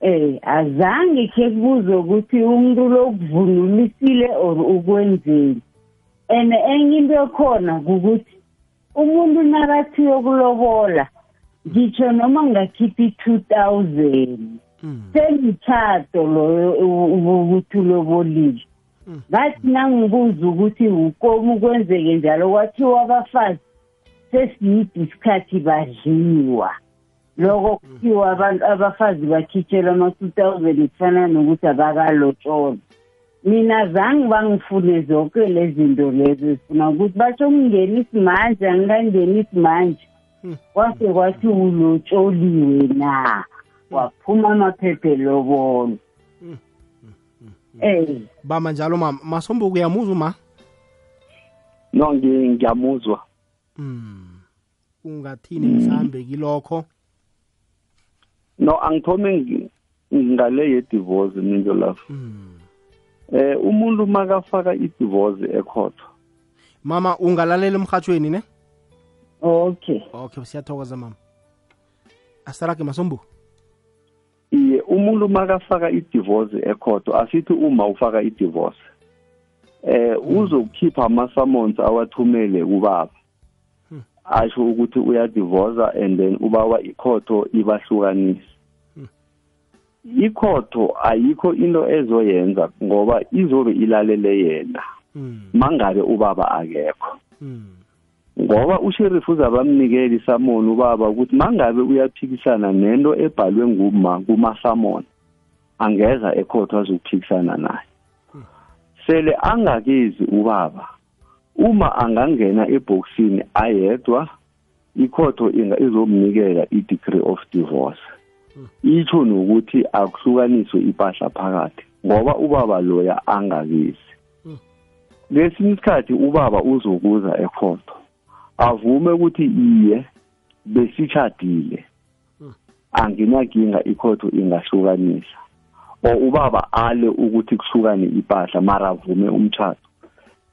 eh azange khe kubuze ukuthi umuntu lokuvunulisile or ukwenzeni and enye into ekhona ukuthi umuntu nakathi yokulobola ngitsho noma ngakhipha i-two thousand Mm. semitshato loyo ukuthi ulobolile ngathi nangibuza ukuthi ukomi kwenzeke njalo kwathiwa abafazi sesiyidi isikhathi badliwa. Loko kuthiwa abantu abafazi bakhitshelwa ama-two thousand kufana nokuthi abakalotsholwa mina zange bangifune zonke le zinto lezo zifuna ukuthi batsho ukungena isimanje angikangeni isimanje kwase kwathi ulotsholiwe na? Waphuma amaphephe lobolo eh. Bama njalo mama masombuka uyamuzwa ma? No ngi- ngiyamuzwa. Mm. ungathini mhlambe kilokho? No angithome ngi- ngale ye-divorce minjo lapho Mm. eh umuntu makafaka i-divorce ekhotho. Mama ungalalela emhathweni ne? Okay. Okay siyathokoza mama. Asarage masombuka iye umuntu makafaka i-divorce ekhotho asithi uma ufaka i-divorce eh uzokukhipha ama-summons awathumele kubaba. Asho ukuthi uyadivorca and then ubawa ikhotho ibahlukanise. Ikhotho ayikho into ezoyenza ngoba izobe ilalele yena. Mangabe ubaba akekho. Mm. Ngoba usheriff uzabamnikela isamoni ubaba ukuthi mangabe uyaphikisana nento ebhalwe nguma kumasamoni angeza ekhotho azokuphikisana naye. Sele angakezi ubaba uma angangena ebhokisini ayedwa ikhotho izomnikela i-degree of divorce. Itsho nokuthi akuhlukaniswe impahla phakathi ngoba ubaba loya angakezi lesinye isikhathi ubaba uzokuza ekhotho. Avume ukuthi iye besitshadile anginakinga ikhotho ingahlukanisa. Or ubaba ale ukuthi kuhlukane impahla mara avume umtshato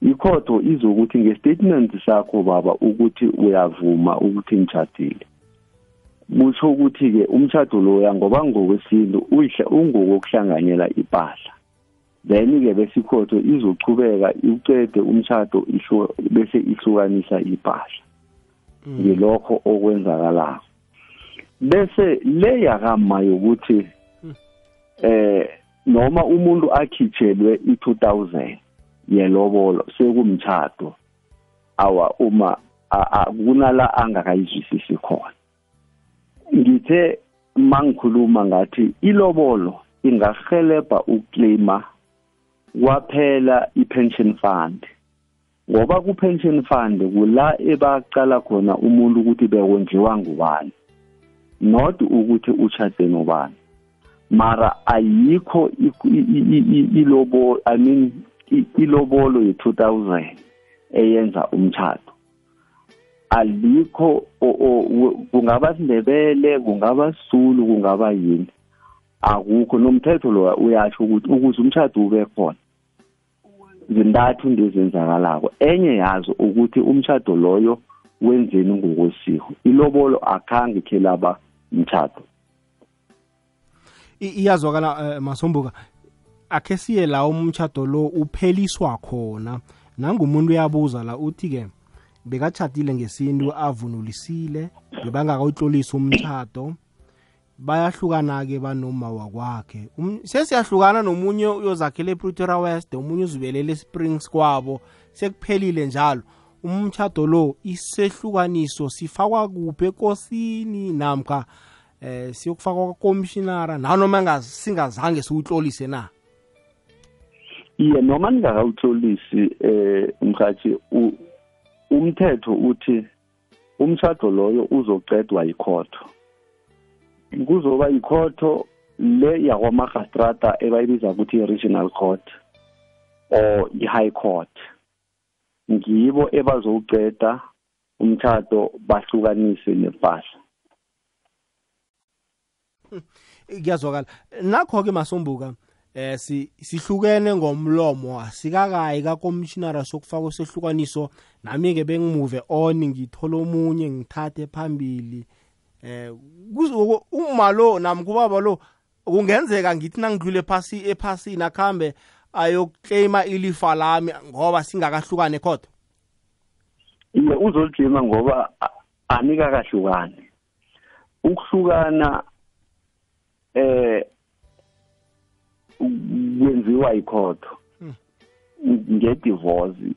ikhotho izokuthi ngestatement sakho baba ukuthi uyavuma ukuthi ngitshadile kusho ukuthi-ke umtshato loya ngoba ngokwesintu uyihle- ungokokuhlanganyela impahla then-ke bese ikhotho izochubeka ucede umtshato ihlu- bese ihlukanisa impahla ngilokho okwenzakalako. Bese le yakama yokuthi eh noma umuntu akhitshelwe i2000 yelobolo sekumtshato awa uma kunala angakayizwisisi khona. Ngithe mangikhuluma ngathi ilobolo ingahelebha ukuclaima kwaphela i-pension fund. Ngoba ku-pension fund kula ebaqala khona umuntu ukuthi bekondliwa ngubani not ukuthi utshade nobani. Mara ayikho ilobo i mean ilobolo ye-2000 eyenza umtshato. Alikho kungaba sindebele kungaba sisulu kungaba yini? Akukho. Nomthetho lo uyasho ukuthi ukuze umshado ube khona zintathu into ezenzakalako. Enye yazo ukuthi umshado loyo wenzeni ngokwesiko ilobolo akhange khe laba umshado I- iyazwakala eh, masombuka akhe siye la umtshado lo upheliswa khona. Nangumuntu uyabuza la uthi ke bekatshadile ngesintu avunulisile bebangakawutlolisa umtshado bayahlukana-ke banoma wakwakhe. Um- sesiyahlukana nomunye uyozakhela epretoria west omunye uzibelele esprings kwabo. Sekuphelile njalo. Umtshado lo isehlukaniso sifakwa kuphi ekosini namkha eh siyokufakwa kwakomishinara nanoma engazi- singazange siwutlolise na? Iye noma ningakawutlolisi eh mhathi u- umthetho uthi umshado loyo uzocedwa yikhotho. Kuzoba yikhotho le yakwamagistrata ebayibiza ukuthi i-regional court or i-high court. Ngibo ebazowuceda umtshado bahlukanise nepahla. Kuyazwakala. Nakho-ke masombuka eh si sihlukene ngomlomo asikakayi kakomishinara sokufaka sehlukaniso. Nami-ke bengimuve on ngithole omunye ngithathe phambili. Eh uma lo nami kubaba lo kungenzeka ngithi nangidlule phasi ephasini akhambe ayokuclaima ilifa lami ngoba singakahlukane khotho? Iye uzolujima ngoba anikakahlukani. Ukuhlukana eh kwenziwa yikhotho. Ngedivorce.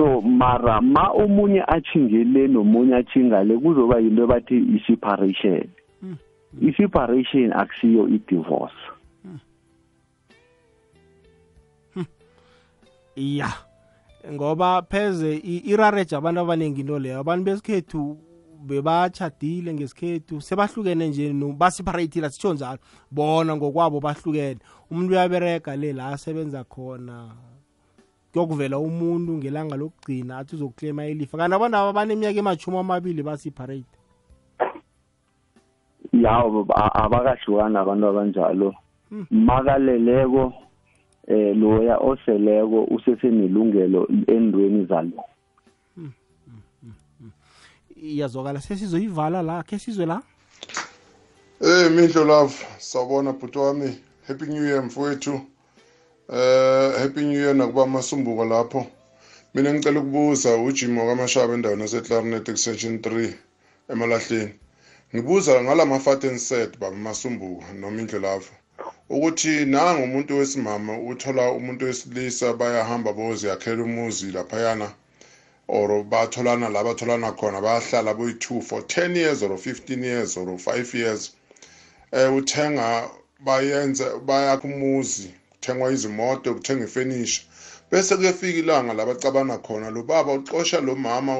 So mara ma omunye achingele nomunye achingale kuzoba yinto bathi i-separation. I-separation akusiyo i-divorce. Iya ngoba pheze i- irareja abantu abaningi into leyo. Abantu besikhethu bebachadile ngesikhethu sebahlukene nje no- baseparatile sitsho njalo. Bona ngokwabo bahlukene. Umuntu uyaberega le la asebenza khona. Kuyokuvela umuntu ngelanga lokugcina athi uzokuklema ilifa. Kanti abantu aba baneminyaka emashumi amabili baseparate yawo abakahlukani abantu abanjalo. Makaleleko eh loya oseleko usesenelungelo endweni zalo. Iyazwakala sesizoyivala la khe sizwe la? Hey Mindlo love sawubona bhuti wami. Happy new year mfowethu. Eh happy new year nakuba masumbuko lapho. Mina ngicela ukubuza ujimo kamashaba endaweni yaseClarinet extension 3 emalahleni. Ngibuza ngalama fatten set baba masumbuko noma indlo love ukuthi nanga umuntu wesimama uthola umuntu wesilisa bayahamba boziyakhela umuzi laphayana or batholana la batholana khona bayahlala boyi-two for 10 years or 15 years or 5 years. Eh uthenga bayenza bayakha umuzi kuthengwa izimoto kuthenga ifurniture bese kuyafika ilanga labacabana khona lo baba uxosha lo mama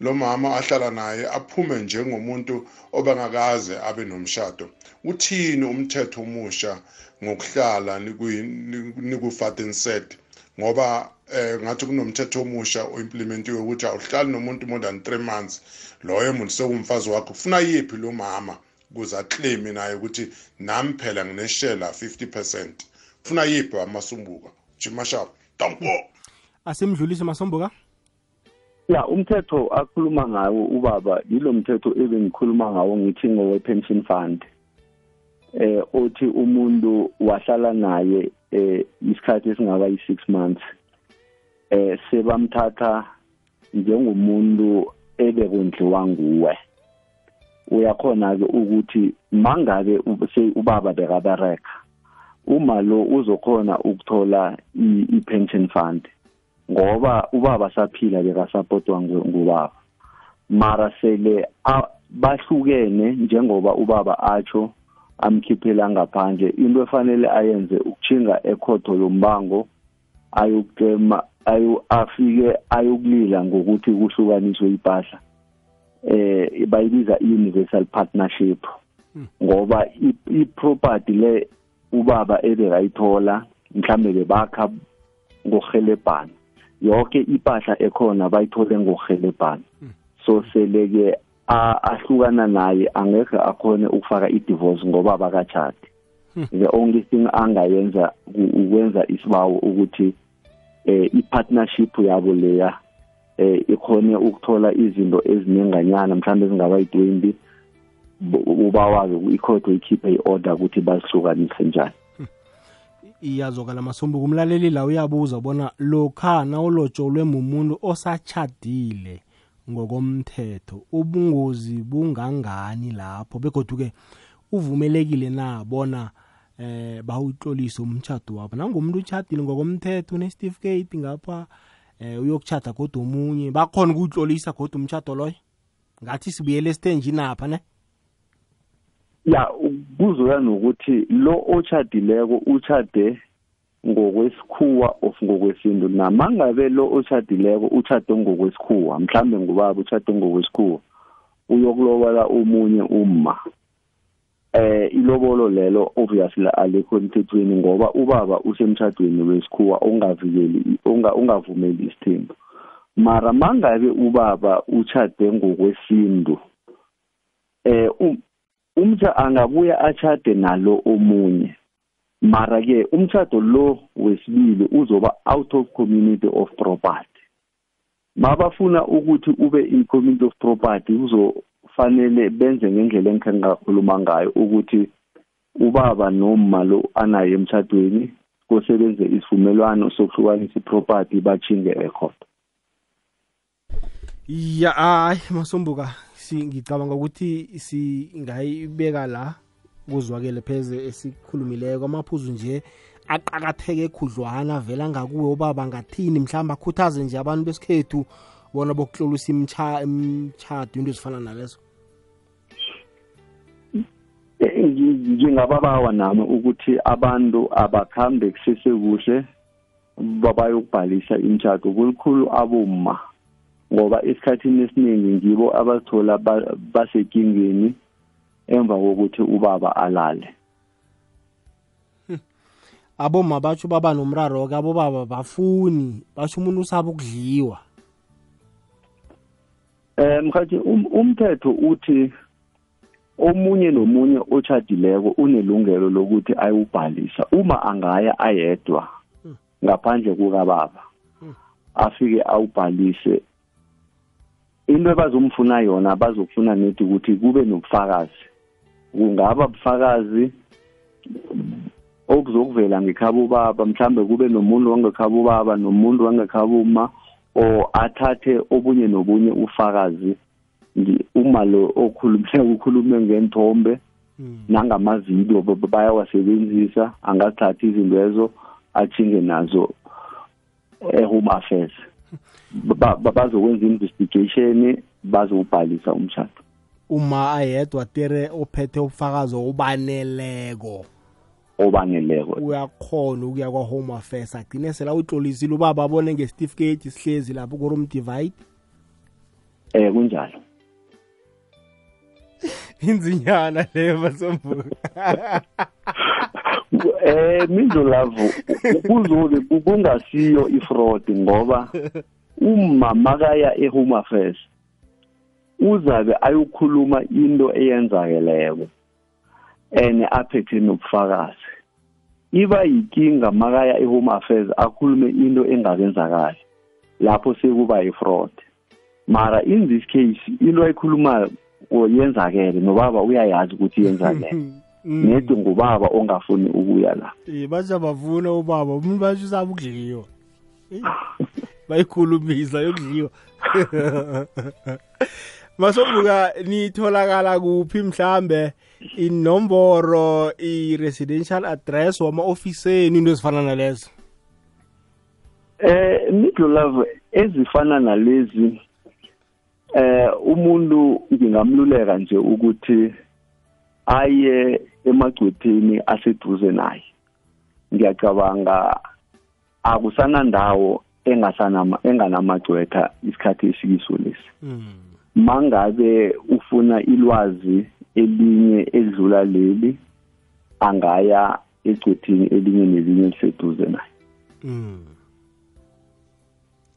lo mama ahlala naye aphume njengomuntu obengakaze abe nomshado. Uthini umthetho omusha ngokuhlala niku-fatten set ngoba eh ngathi kunomthetho omusha oimplementiwe ukuthi awuhlali nomuntu more than 3 months. Loyo muntu sekumfazi wakho kufuna yiphi lo mama? Ukuze aclaim naye ukuthi nami phela ngineshela 50% kufuna yiphi amasumbuka jimashap tampo asimdlulise masombuka ya umthetho akhuluma ngawo ubaba yilo mthetho ebengikhuluma ngawo ngithi ngowe-pension fund. Eh othi umuntu wahlala naye eh isikhathi esingaba yi-six months. Eh sebamthatha njengomuntu ebekondliwa nguwe. Uyakhona-ke ukuthi mangabe ube- ubaba bekabereka uma lo uzokhona ukuthola i- i-pension fund ngoba ubaba saphila bekasapotwa ngu- ngubaba. Mara sele a- bahlukene njengoba ubaba atsho amkhiphela ngaphandle into efanele ayenze ukuchinga ekhotho yombango ayokucema ayo afike ayokulila ngokuthi kuhlukaniswe ipahla. Eh bayibiza i-universal partnership. Ngoba i- i-property le ubaba ebekayithola mhlambe bebakha ngohelebhana yonke ipahla ekhona bayithole ngokuhelebhana so sele-ke a- ahlukana naye angeke akhone ukufaka i-divorce ngoba abakatshadi the only thing angayenza ku- ukwenza isibawo ukuthi eh i-partnership yabo leya eh ikhone ukuthola izinto ezinenganyana mhlawumbe ezingaba yi-20 ubawazi ikhotho ikhiphe i-order ukuthi bazihlukanise njani. Iyazokala masombuka umlaleli la uyabuza bona lokha nawulotsholwe mumuntu osachadile ngokomthetho ubungozi bungangani lapho? Begoduke uvumelekile na bona eh bawutlolise umtchado wabo? Nangomuntu uchadile ngokomthetho unesitifiketi ngapha eh uyokuchada kodwa omunye bakhona ukuwutlolisa kodwa umtchado loyo? Ngathi sibuyele esithenjini apha ne? Ya kuzoya nokuthi lo ochadileko uchade ngokwesikhuwa of ngokwesintu. Namangabe lo ochadileko uchade ngokwesikhuwa mhlambe ngubaba uchade ngokwesikhuwa uyokulobola omunye umma. Eh ilobolo lelo obviously alikho emthethweni ngoba ubaba usemtshadweni wesikhuwa ongavikeli onga ungavumeli isithembu mara mangabe ubaba uchade ngokwesintu eh um- umtha angabuya achade nalo omunye. Mara ke umtchado lo wesibili uzoba out of community of property. Mabafuna ukuthi ube in community of property uzofanele benze ngendlela engikhe ngakhuluma ngayo ukuthi ubaba noma lo anayo emtchadweni kosebenze isivumelwano sokuhlukanisa iproperty bachinge ecourt ya hayi masombuka si ngicabanga ukuthi singayibeka la kuzwakele pheze esikhulumileko. Amaphuzu nje aqakatheke khudlwana vela ngakuwe ubaba ngathini mhlawumbe akhuthaze nje abantu besikhethu bona bokuhlolisa imcha- imtchado into ezifana nalezo. Eh, ngi- ngingababawa nami ukuthi abantu abakhambe kusese kuhle babayokubhalisa imtchado kulukhulu abomma ngoba esikhathini esiningi ngibo abazithola ba- basekingeni emva kokuthi ubaba alale. Aboma batsho baba nomraro-ke abobaba bafuni basho umuntu usaba ukudliwa. Eh um- umthetho uthi omunye nomunye ochadileko unelungelo lokuthi ayubhalisa uma angaya ayedwa ngaphandle kukababa afike awubhalise. Into ebazomfuna yona bazofuna nedi ukuthi kube nobufakazi. Kungaba bufakazi okuzokuvela ngekhaba ubaba mhlambe kube nomuntu wangekhaba ubaba nomuntu wangekhaba uma or athathe obunye nobunye ufakazi uma lo okhulume ukhulume ngenthombe nangamavidiyo ba- ba- bayawasebenzisa angazithatha izinto ezo achinge nazo e-home affairs. Ba- ba- bazokwenza investigation bazowubhalisa umshado. Uma ayedwa tere ophethe ubufakazi obaneleko. Obaneleko. Uyakhona ukuya kwa-home affairs agcine sela utlolisile ubaba abone ngesitifiketi sihlezi lapho kurom divide eh kunjalo. Inzinyana leyo masombuka eh mindlulavu kuzobe kungasiyo ifraud ngoba uma makaya e-home affairs uzabe ayokhuluma into eyenzakeleko and aphethe nobufakazi. Iba yikinga makaya e-home affairs akhulume into engakenzakali lapho sekuba yi-fraud mara in this case into ayikhulumayo yenzakele nobaba uyayazi ukuthi yenzakele. Nedi ngubaba ongafuni ukuya la. Eh, basha bavuna ubaba. Umuntu basho usaba ukudliwa bayikhulumisa yokudliwa. Masombuka nitholakala kuphi mhlambe? Inomboro i-residential address wama-ofiseni into ezifana nalezo? Eh midlove ezifana nalezi eh umuntu ngingamluleka nje ukuthi aye emagcwetheni aseduze naye. Ngiyacabanga akusanandawo engasanama enganamagcwetha isikhathi esikiso lesi. Mangabe ufuna ilwazi elinye edlula leli angaya egcwethini elinye nelinye eliseduze naye.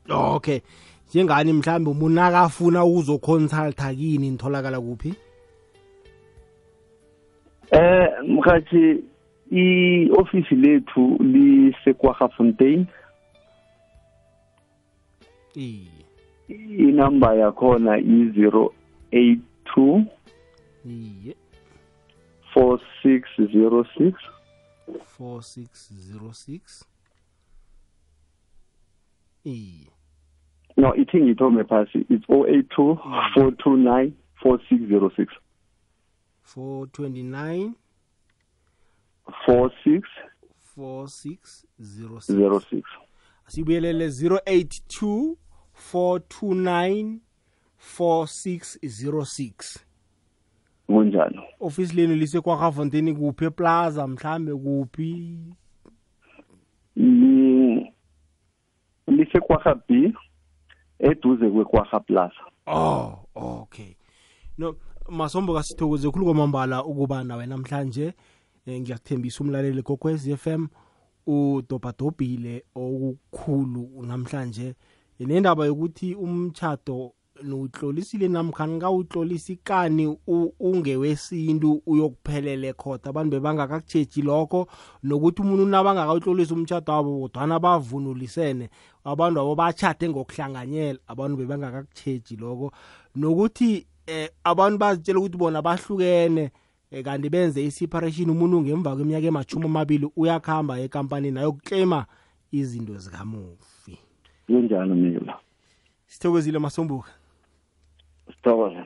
Okay. Njengani mhlambe umuntu akafuna ukuzoconsulta kini nitholakala kuphi? Eh mkhathi i-office lethu liseKwaGafontein. Iye. Inamba yakhona i-082 iye. 4606 4606 iye. No ithi ngithome phasi. It's 082 429 4606 429 4606 4606 asibuyelele 082 429 4606 kunjalo. Office lenu lisekwaGafontein kuphi eplaza mhlambe kuphi? Li lisekwaga B eduze kwekwaga plaza. Oh okay. No masombo kasithokoze khulu kwamambala ukuba nawe namhlanje. Eh, ngiyakuthembisa umlaleli kokwez FM udobhadobhile okukhulu namhlanje. Nendaba yokuthi umtchado nuwutlolisile namkhani kawutlolisa ikani u- ungewesintu uyokuphelele khoda abantu bebangakakutsheji lokho nokuthi umuntu nabangakawutlolisa umtchado wabo kodwana bavunulisene abantu abo batshade ngokuhlanganyela abantu bebangakakutsheji lokho. Nokuthi eh, abantu bazitshela ukuthi bona bahlukene eh, kanti benze i-separation umuntu ngemva kweminyaka emachumi amabili uyakuhamba ekampanini ayokuklema izinto zikamufi. Kunjalo mina sithokozile masombuka стало